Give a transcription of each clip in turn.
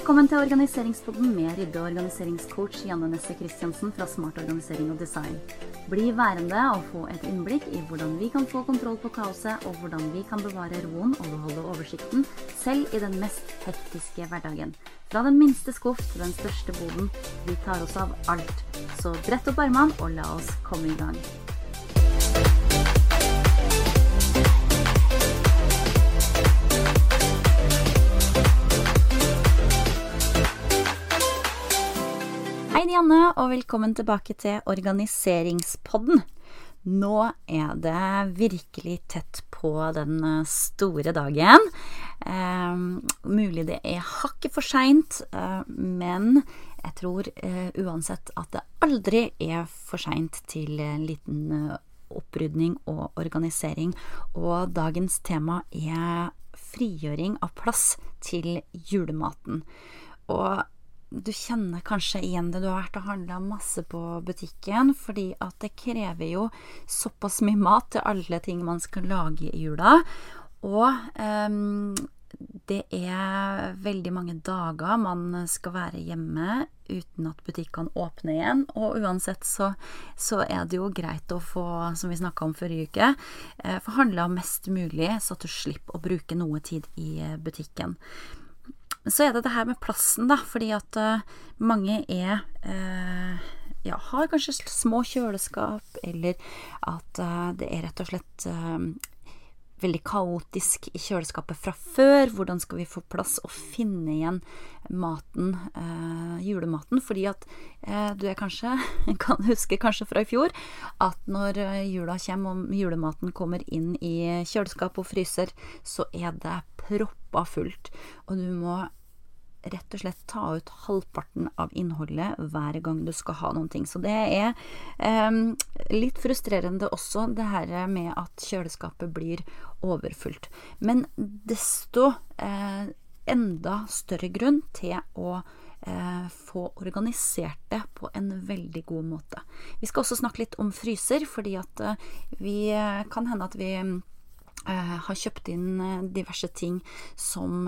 Velkommen til Organiseringspodden med rydde- og organiseringscoach Janne Nesse Christiansen fra Smart organisering og design. Bli værende og få et innblikk i hvordan vi kan få kontroll på kaoset, og hvordan vi kan bevare roen og beholde oversikten, selv i den mest hektiske hverdagen. Fra den minste skuff til den største boden. Vi tar oss av alt. Så brett opp armene og la oss komme i gang. Hei, Janne, og velkommen tilbake til Organiseringspodden. Nå er det virkelig tett på den eh, store dagen. Eh, mulig det er hakket for seint, eh, men jeg tror eh, uansett at det aldri er for seint til en liten eh, opprydning og organisering. Og dagens tema er frigjøring av plass til julematen. Og du kjenner kanskje igjen det. Du har vært og handla masse på butikken, fordi at det krever jo såpass mye mat til alle ting man skal lage i jula. Og um, det er veldig mange dager man skal være hjemme uten at butikkene åpner igjen. Og uansett så, så er det jo greit å få, som vi snakka om forrige uke, eh, få handla mest mulig, så at du slipper å bruke noe tid i butikken. Men så er det det her med plassen, da, fordi at uh, mange er uh, ja, har kanskje små kjøleskap, eller at uh, det er rett og slett veldig kaotisk i kjøleskapet fra før. Hvordan skal vi få plass og finne igjen maten, julematen? Fordi at du er kanskje, kan huske kanskje fra i fjor, at når jula kommer og julematen kommer inn i kjøleskap og fryser, så er det proppa fullt. Og du må rett og slett ta ut halvparten av innholdet hver gang du skal ha noen ting. Så det er eh, litt frustrerende også, det her med at kjøleskapet blir overfullt. Men desto eh, enda større grunn til å eh, få organisert det på en veldig god måte. Vi skal også snakke litt om fryser, fordi at eh, vi eh, kan hende at vi har kjøpt inn diverse ting som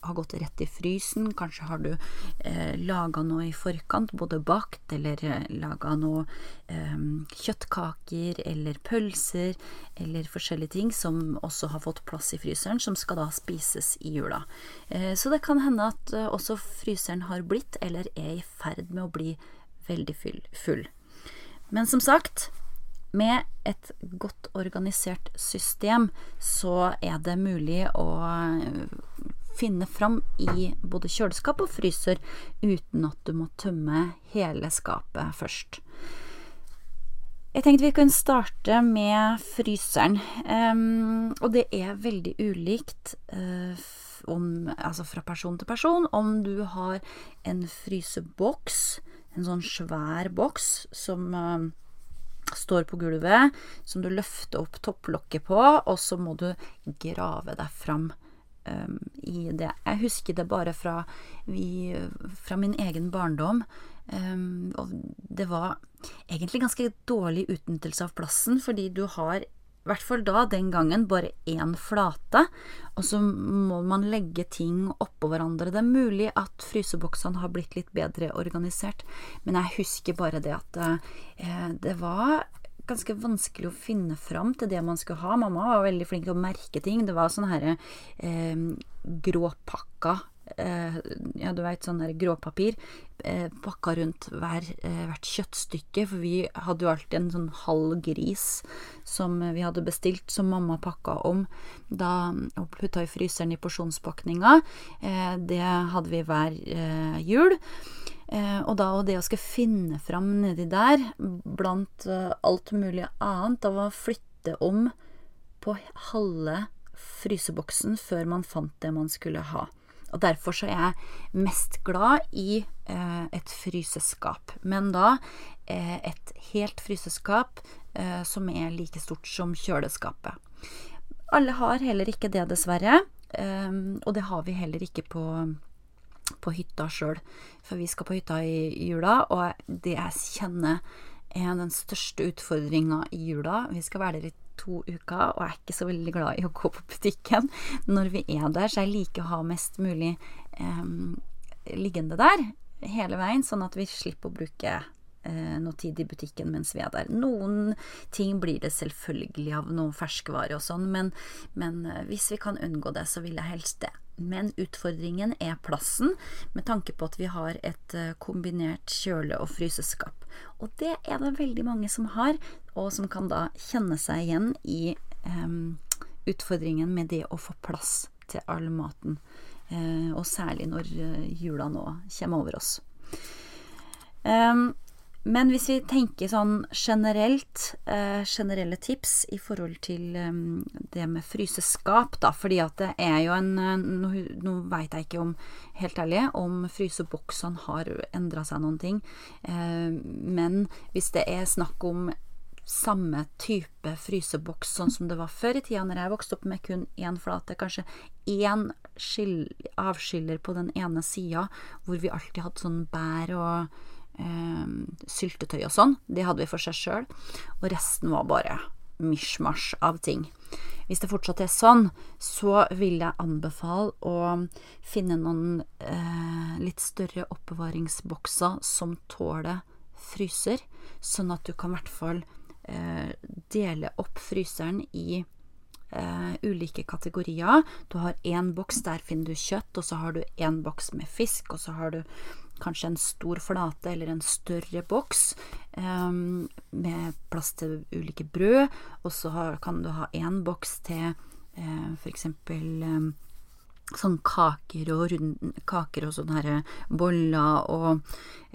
har gått rett i frysen. Kanskje har du eh, laga noe i forkant, både bakt eller uh, laga noe eh, kjøttkaker eller pølser eller forskjellige ting som også har fått plass i fryseren, som skal da spises i jula. så det kan hende at også fryseren har blitt, eller er i ferd med å bli, veldig full. Men som sagt, med et godt organisert system så er det mulig å finne fram i både kjøleskap og fryser uten at du må tømme hele skapet først. Jeg tenkte vi kunne starte med fryseren. Um, og det er veldig ulikt uh, om, altså fra person til person om du har en fryseboks, en sånn svær boks som uh, står på gulvet, som du løfter opp topplokket på, og så må du grave deg fram um, i det. Jeg husker det bare fra, vi, fra min egen barndom. Um, og det var egentlig ganske dårlig utnyttelse av plassen, fordi du har i hvert fall da, den gangen, bare én flate, og så må man legge ting oppå hverandre. Det er mulig at fryseboksene har blitt litt bedre organisert, men jeg husker bare det at eh, det var ganske vanskelig å finne fram til det man skulle ha. Mamma var veldig flink til å merke ting. Det var sånne her eh, gråpakka eh, ja, du veit, sånn gråpapir eh, pakka rundt hver, eh, hvert kjøttstykke, for vi hadde jo alltid en sånn halv gris som vi hadde bestilt, som mamma pakka om da, og putta i fryseren i porsjonspakninga. Eh, det hadde vi hver eh, jul. Eh, og da og det å skulle finne fram nedi der, blant alt mulig annet, da var flytte om på halve fryseboksen før man fant det man skulle ha. Og derfor så er jeg mest glad i eh, et fryseskap. Men da eh, et helt fryseskap eh, som er like stort som kjøleskapet. Alle har heller ikke det, dessverre. Eh, og det har vi heller ikke på, på hytta sjøl. For vi skal på hytta i jula, og det jeg kjenner er den største utfordringa i jula. Vi skal være der i to uker, og jeg er ikke så veldig glad i å gå på butikken når vi er der, så jeg liker å ha mest mulig eh, liggende der hele veien, sånn at vi slipper å bruke eh, noe tid i butikken mens vi er der. Noen ting blir det selvfølgelig av noe ferskvare og sånn, men, men eh, hvis vi kan unngå det, så vil jeg helst det. Men utfordringen er plassen, med tanke på at vi har et eh, kombinert kjøle- og fryseskap. Og det er det veldig mange som har, og som kan da kjenne seg igjen i um, utfordringen med det å få plass til all maten. Uh, og særlig når eh, jula nå kommer over oss. Um, men hvis vi tenker sånn generelt, eh, generelle tips i forhold til um, det med fryseskap, da, fordi at det er jo en Nå, nå veit jeg ikke om, helt ærlig, om fryseboksene har endra seg noen ting. Eh, men hvis det er snakk om samme type fryseboks sånn som det var før i tida, når jeg vokste opp med kun én flate, kanskje én avskiller på den ene sida, hvor vi alltid hadde sånn bær og eh, syltetøy og sånn. Det hadde vi for seg sjøl. Og resten var bare mishmash av ting. Hvis det fortsatt er sånn, så vil jeg anbefale å finne noen eh, litt større oppbevaringsbokser som tåler fryser, sånn at du kan i hvert fall eh, dele opp fryseren i eh, ulike kategorier. Du har én boks, der finner du kjøtt, og så har du én boks med fisk, og så har du kanskje en stor flate eller en større boks um, med plass til ulike brød, og så kan du ha én boks til eh, f.eks. Eh, sånn kaker og rund, kaker og sånne her boller og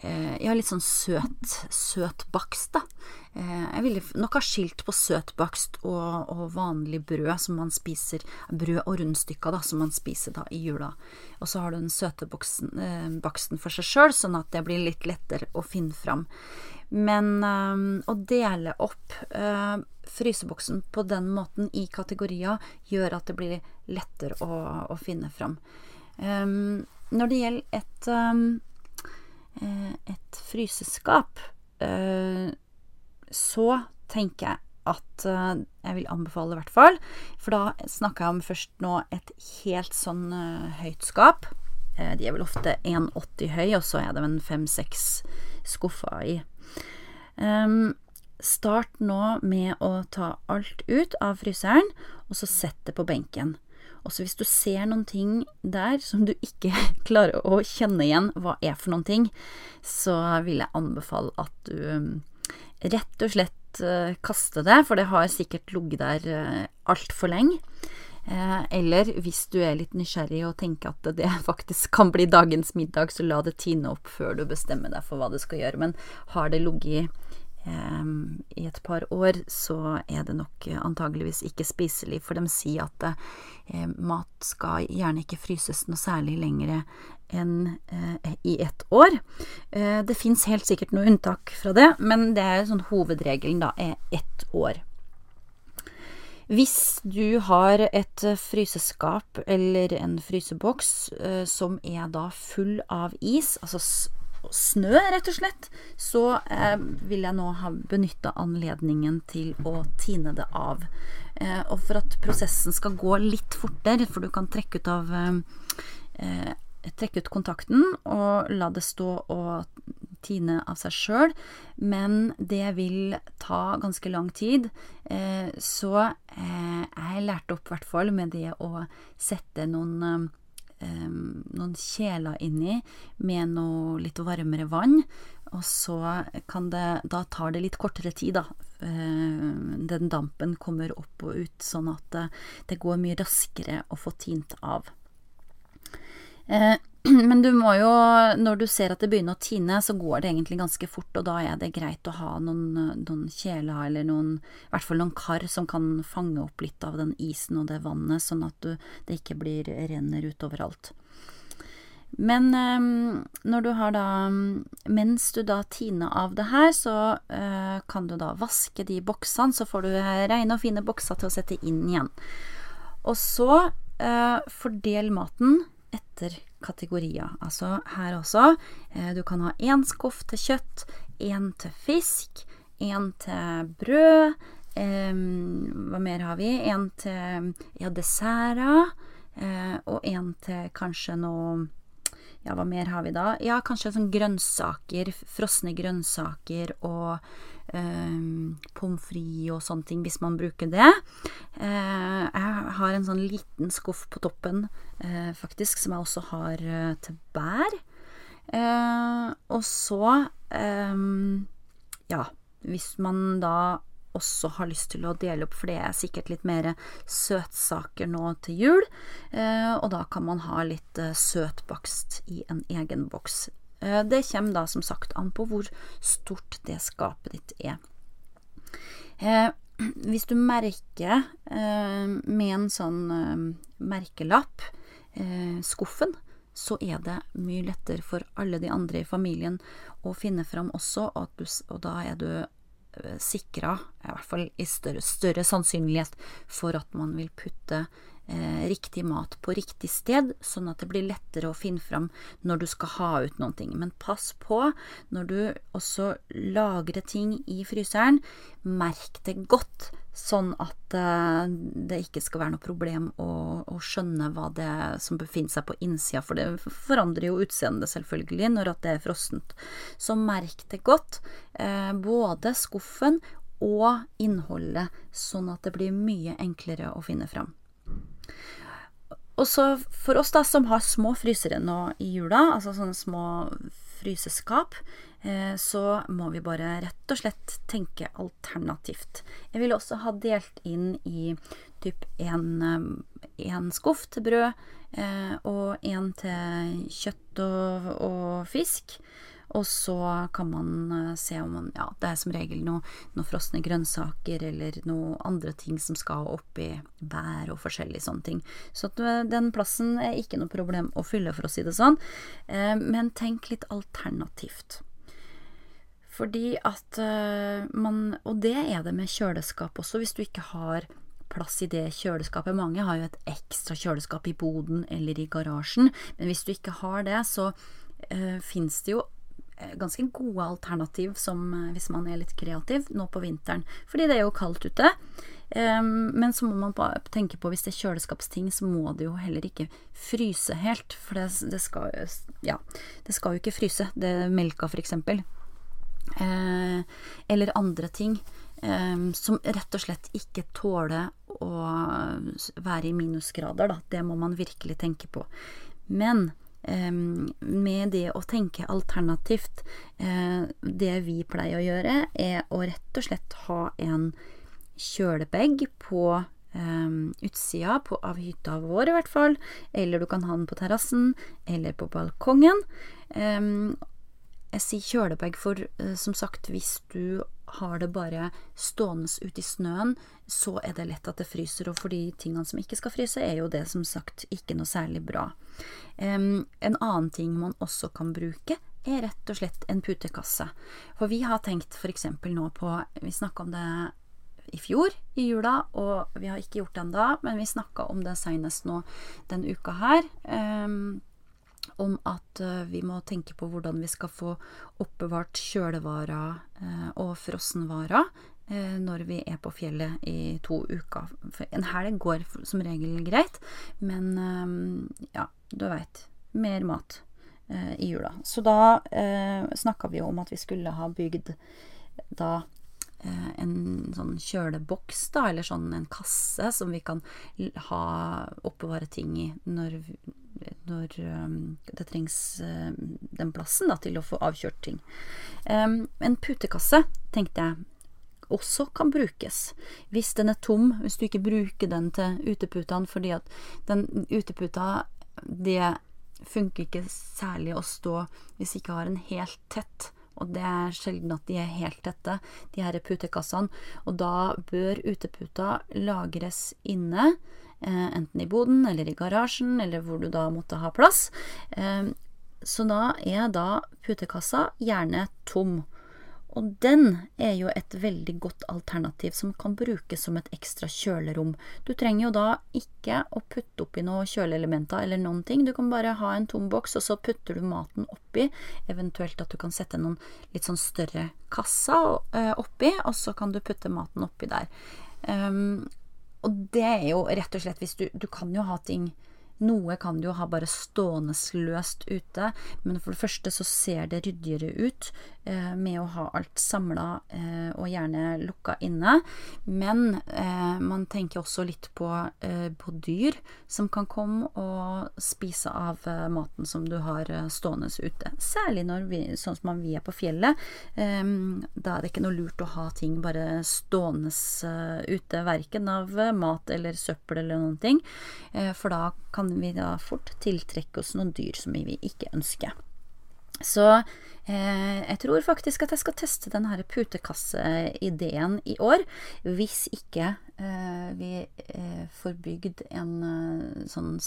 eh, Ja, litt sånn søt, søt bakst, da. Eh, jeg ville nok ha skilt på søtbakst og, og vanlig brød som man spiser, brød og rundstykker da, som man spiser da i jula. Og så har du den søte boksen, eh, baksten for seg sjøl, sånn at det blir litt lettere å finne fram. Men øh, å dele opp øh, fryseboksen på den måten i kategorier gjør at det blir lettere å, å finne fram. Um, når det gjelder et, um, et fryseskap, uh, så tenker jeg at uh, jeg vil anbefale, i hvert fall. For da snakker jeg om først nå et helt sånn uh, høyt skap. de er vel ofte 1,80 høy, og så er det en fem-seks skuffer i. Start nå med å ta alt ut av fryseren, og så sett det på benken. Og så hvis du ser noen ting der som du ikke klarer å kjenne igjen hva er for noen ting, så vil jeg anbefale at du rett og slett uh, kaster det, for det har sikkert ligget der uh, altfor lenge. Eh, eller hvis du er litt nysgjerrig og tenker at det faktisk kan bli dagens middag, så la det tine opp før du bestemmer deg for hva du skal gjøre. Men har det ligget i et par år, så er det nok antageligvis ikke spiselig, for de sier at eh, mat skal gjerne ikke fryses noe særlig lengre enn eh, i ett år. Eh, det fins helt sikkert noe unntak fra det, men det er sånn hovedregelen da er ett år. Hvis du har et fryseskap eller en fryseboks som er da full av is, altså snø, rett og slett, så eh, vil jeg nå ha benytta anledningen til å tine det av. Eh, og for at prosessen skal gå litt fortere, for du kan trekke ut av eh, trekke ut kontakten og la det stå og tine av seg sjøl, men det vil ta ganske lang tid. Eh, så eh, jeg lærte opp, i hvert fall, med det å sette noen noen kjeler inni med noe litt varmere vann. Og så kan det Da tar det litt kortere tid, da. Den dampen kommer opp og ut, sånn at det går mye raskere å få tint av. Eh, men du må jo, når du ser at det begynner å tine, så går det egentlig ganske fort, og da er det greit å ha noen, noen kjeler eller noen, i hvert fall noen kar som kan fange opp litt av den isen og det vannet, sånn at du, det ikke blir renner ut overalt. Men um, når du har da Mens du da tiner av det her, så uh, kan du da vaske de boksene, så får du rene og fine bokser til å sette inn igjen. Og så uh, fordel maten etter kategorier. Altså her også. Eh, du kan ha én skuff til kjøtt, én til fisk, én til brød. Hva mer har vi? En til ja, desserter. Eh, og en til kanskje noe ja, hva mer har vi da? Ja, kanskje sånn grønnsaker, frosne grønnsaker og um, pommes frites og sånne ting, hvis man bruker det. Uh, jeg har en sånn liten skuff på toppen, uh, faktisk, som jeg også har uh, til bær. og så um, ja, hvis man da også har lyst til å dele opp, for det er sikkert litt mer søtsaker nå til jul. Og da kan man ha litt søtbakst i en egen boks. Eh, det kommer da som sagt an på hvor stort det skapet ditt er. Hvis du merker med en sånn merkelapp skuffen, så er det mye lettere for alle de andre i familien å finne fram også, og, du, og da er du Eh, sikra, i hvert fall i større, større sannsynlighet, for at man vil putte eh, riktig mat på riktig sted, sånn at det blir lettere å finne fram når du skal ha ut noen ting. Men pass på når du også lagrer ting i fryseren, merk det godt Sånn at uh, det ikke skal være noe problem å, å, skjønne hva det er som befinner seg på innsida, for det forandrer jo utseendet selvfølgelig når det er frossent. Så merk det godt, uh, både skuffen og innholdet, sånn at det blir mye enklere å finne fram. Og så for oss da som har små frysere nå i jula, altså sånne små fryseskap, Eh, så må vi bare rett og slett tenke alternativt. Jeg ville også ha delt inn i typ én eh, skuff til brød eh, og én til kjøtt og, og, fisk. Og så kan man se om man Ja, det er som regel noen noe frosne grønnsaker eller noen andre ting som skal oppi bær og forskjellige sånne ting. Så den plassen er ikke noe problem å fylle, for å si det sånn. Men tenk litt alternativt. Fordi at uh, man Og det er det med kjøleskap også, hvis du ikke har plass i det kjøleskapet. Mange har jo et ekstra kjøleskap i boden eller i garasjen, men hvis du ikke har det, så uh, fins det jo eh, ganske gode alternativ som hvis man er litt kreativ nå på vinteren. Fordi det er jo kaldt ute. Um, men så må man tenke på hvis det er kjøleskapsting, så må det jo heller ikke fryse helt. For det, det skal, ja, det skal jo ikke fryse. Det melka, for eksempel. Eh, eller andre ting eh, som rett og slett ikke tåler å være i minusgrader, da. Det må man virkelig tenke på. Men eh, med det å tenke alternativt Det vi pleier å gjøre, er å rett og slett ha en kjølebag på utsida på, av hytta vår, i hvert fall. Eller du kan ha den på terrassen, eller på balkongen. Jeg sier kjølebag for, uh, som sagt, hvis du har det bare stående ute i snøen, så er det lett at det fryser. Og for de tingene som ikke skal fryse, er jo det som sagt ikke noe særlig bra. Um, en annen ting man også kan bruke, er rett og slett en putekasse. For vi har tenkt f.eks. nå på Vi snakka om det i fjor, i jula, og vi har ikke gjort det ennå, men vi snakka om det seinest nå den uka her. Um, om at uh, vi må tenke på hvordan vi skal få oppbevart kjølevarer uh, og frossenvarer uh, når vi er på fjellet i to uker. For en helg går som regel greit, men ja, du veit. Mer mat i jula. Så da uh, snakka vi om at vi skulle ha bygd da en sånn kjøleboks, da, eller sånn en kasse som vi kan ha oppbevare ting i når når um, det trengs uh, den plassen da, til å få avkjørt ting. Um, en putekasse, tenkte jeg, også kan brukes. Hvis den er tom, hvis du ikke bruker den til uteputene fordi at den uteputa, det funker ikke særlig å stå hvis ikke har en helt tett. Og det er sjelden at de er helt tette, de her putekassene. Og da bør uteputa lagres inne Eh, enten i boden eller i garasjen, eller hvor du da måtte ha plass. Eh, så da er da putekassa gjerne tom. Og den er jo et veldig godt alternativ som kan brukes som et ekstra kjølerom. Du trenger jo da ikke å putte oppi noen kjøleelementer eller noen ting. Du kan bare ha en tom boks, og så putter du maten oppi. Eventuelt at du kan sette noen litt sånn større kasser eh, oppi, og så kan du putte maten oppi der. Um, og det er jo rett og slett hvis du Du kan jo ha ting Noe kan du jo ha bare stående løst ute, men for det første så ser det ryddigere ut med å ha alt samla eh, og gjerne lukka inne. Men eh, man tenker også litt på, eh, på, dyr som kan komme og spise av eh, maten som du har eh, stående ute. Særlig når vi, sånn som vi er på fjellet. da er det ikke noe lurt å ha ting bare stående ute, verken av mat eller søppel eller noen ting, for da kan vi da fort tiltrekke oss noen dyr som vi ikke ønsker. Så eh, jeg tror faktisk at jeg skal teste denne putekasse-ideen i år, hvis ikke eh, vi eh, får bygd en eh, sånn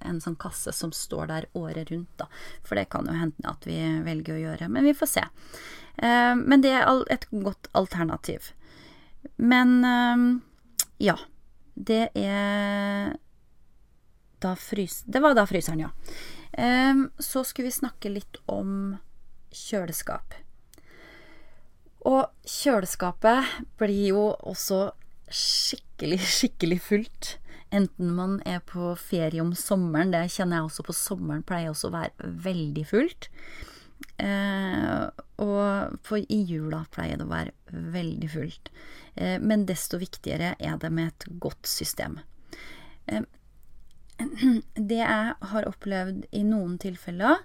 en sånn kasse som står der året rundt, da. For det kan jo hende at vi velger å gjøre, men vi får se. Eh, men det er et godt alternativ. Men eh, ja. Det er da frys... Det var da fryseren, ja. Så skulle vi snakke litt om kjøleskap. Og kjøleskapet blir jo også skikkelig, skikkelig fullt. Enten man er på ferie om sommeren, det kjenner jeg også på sommeren, pleier også å være veldig fullt. Eh, og for i jula pleier det å være veldig fullt. Eh, men desto viktigere er det med et godt system. Eh, det jeg har opplevd i noen tilfeller,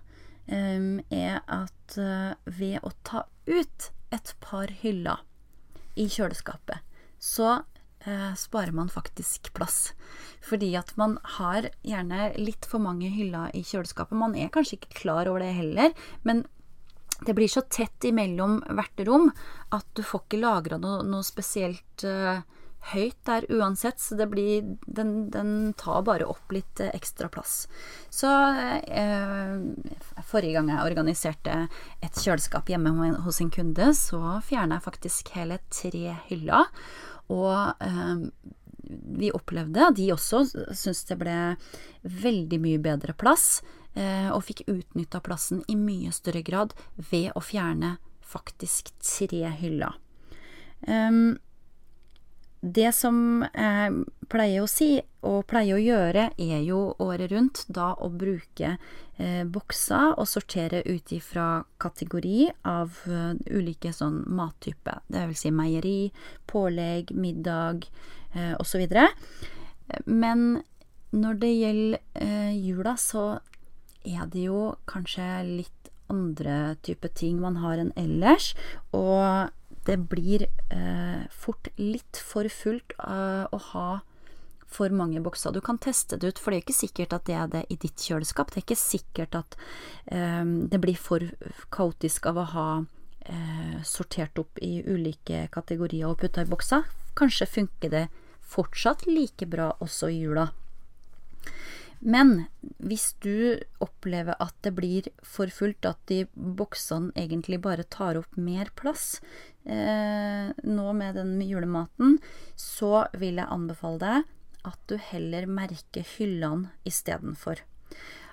um, er at uh, ved å ta ut et par hyller i kjøleskapet, så uh, sparer man faktisk plass. Fordi at man har gjerne litt for mange hyller i kjøleskapet. Man er kanskje ikke klar over det heller, men det blir så tett imellom hvert rom at du får ikke lagra noe, noe, spesielt uh, høyt der uansett, så det blir Den, den tar bare opp litt eh, ekstra plass. Så eh, Forrige gang jeg organiserte et kjøleskap hjemme hos en kunde, så fjerna jeg faktisk hele tre hyller. Og eh, vi opplevde, de også syntes det ble veldig mye bedre plass, eh, og fikk utnytta plassen i mye større grad ved å fjerne faktisk tre hyller. Um, det som jeg pleier å si, og pleier å gjøre, er jo året rundt da å bruke eh, bokser og sortere ut ifra kategori av uh, ulike sånn mattyper. Det vil si meieri, pålegg, middag eh, osv. Men når det gjelder eh, jula, så er det jo kanskje litt andre type ting man har enn ellers. Og det blir eh, fort litt for fullt uh, å ha for mange bokser. Du kan teste det ut, for det er ikke sikkert at det er det i ditt kjøleskap. Det er ikke sikkert at eh, det blir for kaotisk av å ha uh, sortert opp i ulike kategorier og putta i bokser. Kanskje funker det fortsatt like bra også i jula. Men hvis du opplever at det blir for fullt, at de boksene egentlig bare tar opp mer plass eh, nå med den julematen, så vil jeg anbefale deg at du heller merker hyllene istedenfor.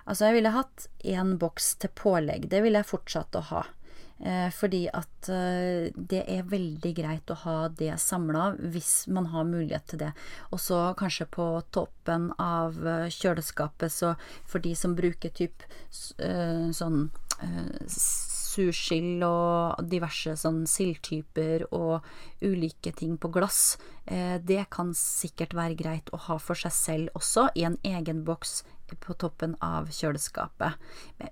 Altså, jeg ville hatt én boks til pålegg. Det ville jeg fortsatt å ha. Eh, fordi at eh, det er veldig greit å ha det samla hvis man har mulighet til det. Og så kanskje på toppen av eh, kjøleskapet, så for de som bruker typ sånn sursild og diverse sånn sildtyper og ulike ting på glass. det kan sikkert være greit å ha for seg selv også, i en egen boks på toppen av kjøleskapet.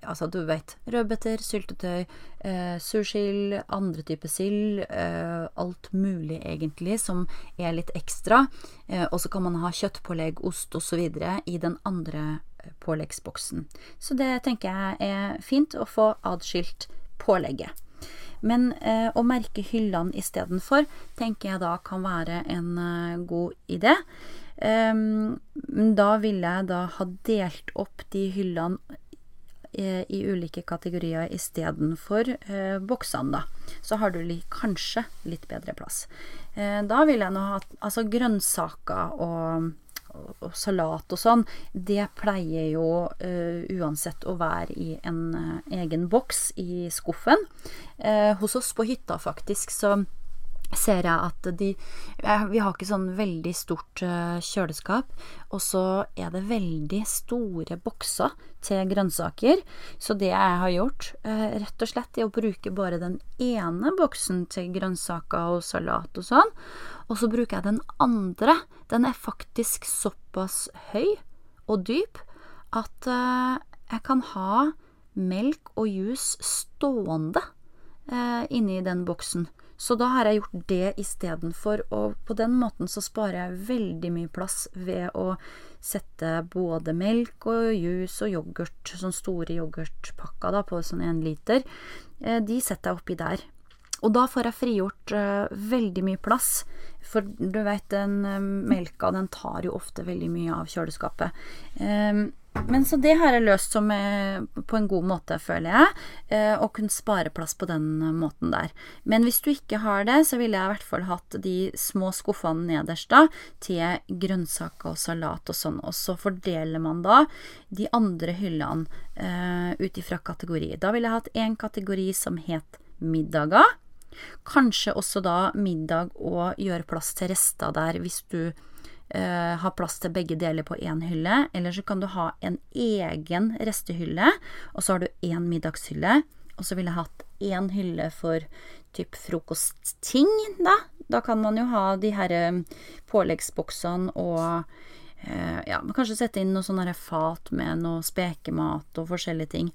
Altså, du vet, rødbeter, syltetøy, eh, sursild, andre typer sild, eh, alt mulig egentlig som er litt ekstra. Eh, og så kan man ha kjøttpålegg, ost osv. i den andre eh, påleggsboksen. Så det tenker jeg er fint å få adskilt pålegget. Men eh, å merke hyllene istedenfor tenker jeg da kan være en eh, god idé. Eh, da ville jeg da ha delt opp de hyllene i, i ulike kategorier istedenfor eh, boksene, da. Så har du li, kanskje litt bedre plass. Uh, da ville jeg nå ha Altså grønnsaker og, og, salat og sånn, det pleier jo uh, uansett å være i en egen boks i skuffen. hos oss på hytta, faktisk, så ser jeg at de Vi har ikke sånn veldig stort kjøleskap. Og så er det veldig store bokser til grønnsaker. Så det jeg har gjort, rett og slett, er å bruke bare den ene boksen til grønnsaker og salat og sånn. Og så bruker jeg den andre. Den er faktisk såpass høy og dyp at eh, jeg kan ha melk og juice stående inni den boksen. Så da har jeg gjort det istedenfor, og på den måten så sparer jeg veldig mye plass ved å sette både melk og juice og yoghurt, sånne store yoghurtpakker da, på sånn én liter, eh, de setter jeg oppi der. Og da får jeg frigjort uh, veldig mye plass, for du vet, den uh, melka den tar jo ofte veldig mye av kjøleskapet. Um, men så det har jeg løst som på en god måte, føler jeg. Å kunne spare plass på den måten der. Men hvis du ikke har det, så ville jeg i hvert fall hatt de små skuffene nederst da, til grønnsaker og salat og sånn. Og så fordeler man da de andre hyllene uh, ut ifra kategori. Da ville jeg hatt én kategori som het middager. Kanskje også da middag og gjøre plass til rester der hvis du eh, har plass til begge deler på én hylle. Eller så kan du ha en egen restehylle, og så har du én middagshylle. Og så ville jeg hatt én hylle for typ frokostting, da. Da kan man jo ha de her eh, påleggsboksene og eh, ja, kanskje sette inn noe sånne fat med noe spekemat og forskjellige ting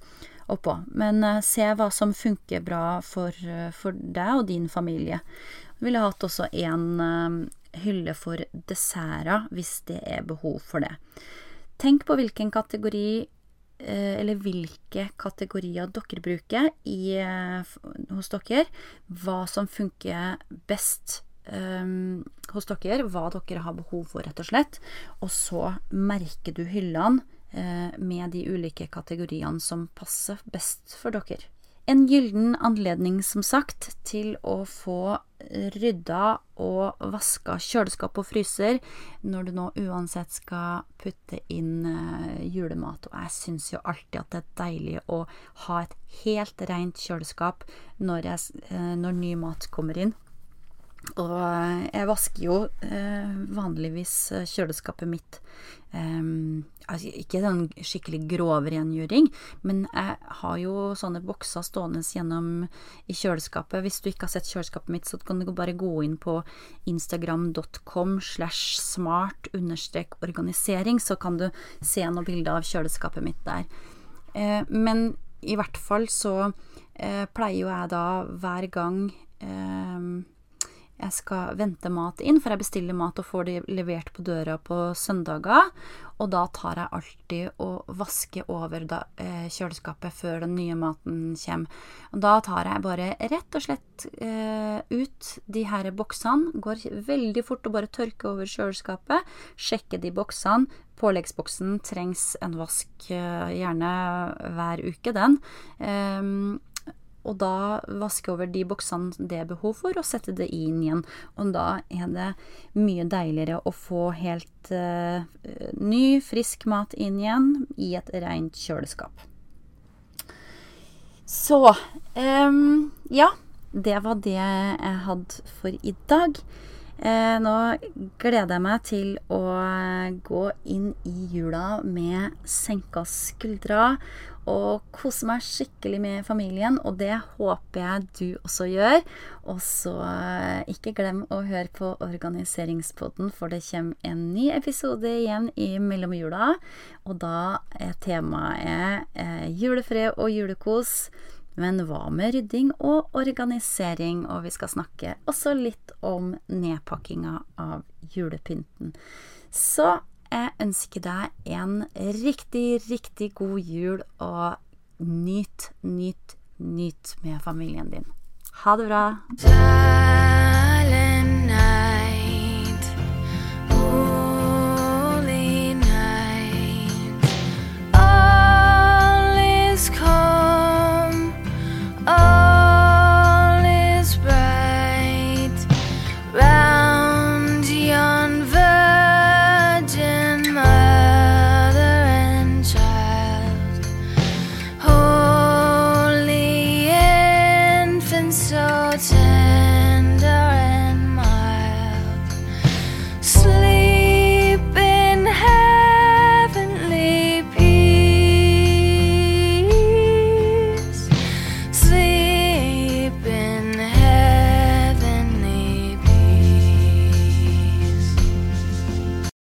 oppå. Men uh, se hva som funker bra for, for deg og din familie. Jeg ville hatt også en hylle for desserter hvis det er behov for det. Tenk på hvilken kategori eh, eller hvilke kategorier dere bruker i, eh, hos dere. Hva som funker best um, hos dere. Hva dere har behov for, rett og slett. Og så merker du hyllene med de ulike kategoriene som passer best for dere. En gyllen anledning, som sagt, til å få rydda og vaska kjøleskap og fryser når du nå uansett skal putte inn uh, julemat. Og jeg syns jo alltid at det er deilig å ha et helt rent kjøleskap når, jeg, uh, når ny mat kommer inn. Og eh, jeg vasker jo eh, vanligvis eh, kjøleskapet mitt eh, altså Ikke den skikkelig grov rengjøring, men jeg har jo sånne bokser stående gjennom i kjøleskapet. Hvis du ikke har sett kjøleskapet mitt, så kan du bare gå inn på instagram.com slash smart understrek organisering, så kan du se noen bilder av kjøleskapet mitt der. Eh, men i hvert fall så eh, pleier jo jeg da hver gang jeg skal vente mat inn, for jeg bestiller mat og får det levert på døra på søndager. Og da tar jeg alltid og vasker over da, eh, kjøleskapet før den nye maten kommer. Og da tar jeg bare rett og slett eh, ut de her boksene. Går veldig fort og bare tørker over kjøleskapet. Sjekker de boksene. Påleggsboksen trengs en vask, eh, gjerne hver uke, den. Um, og da vaske over de boksene det er behov for, og sette det inn igjen. Og da er det mye deiligere å få helt uh, ny, frisk mat inn igjen i et rent kjøleskap. Så um, ja, det var det jeg hadde for i dag. Eh, nå gleder jeg meg til å gå inn i jula med senka skuldre og kose meg skikkelig med familien, og det håper jeg du også gjør. Og så eh, ikke glem å høre på Organiseringspodden, for det kommer en ny episode igjen i mellomjula. Og da er temaet eh, julefred og julekos. Men hva med rydding og organisering? Og vi skal snakke også litt om nedpakkinga av julepynten. Så jeg ønsker deg en riktig, riktig god jul, og nyt, nyt, nyt med familien din. Ha det bra.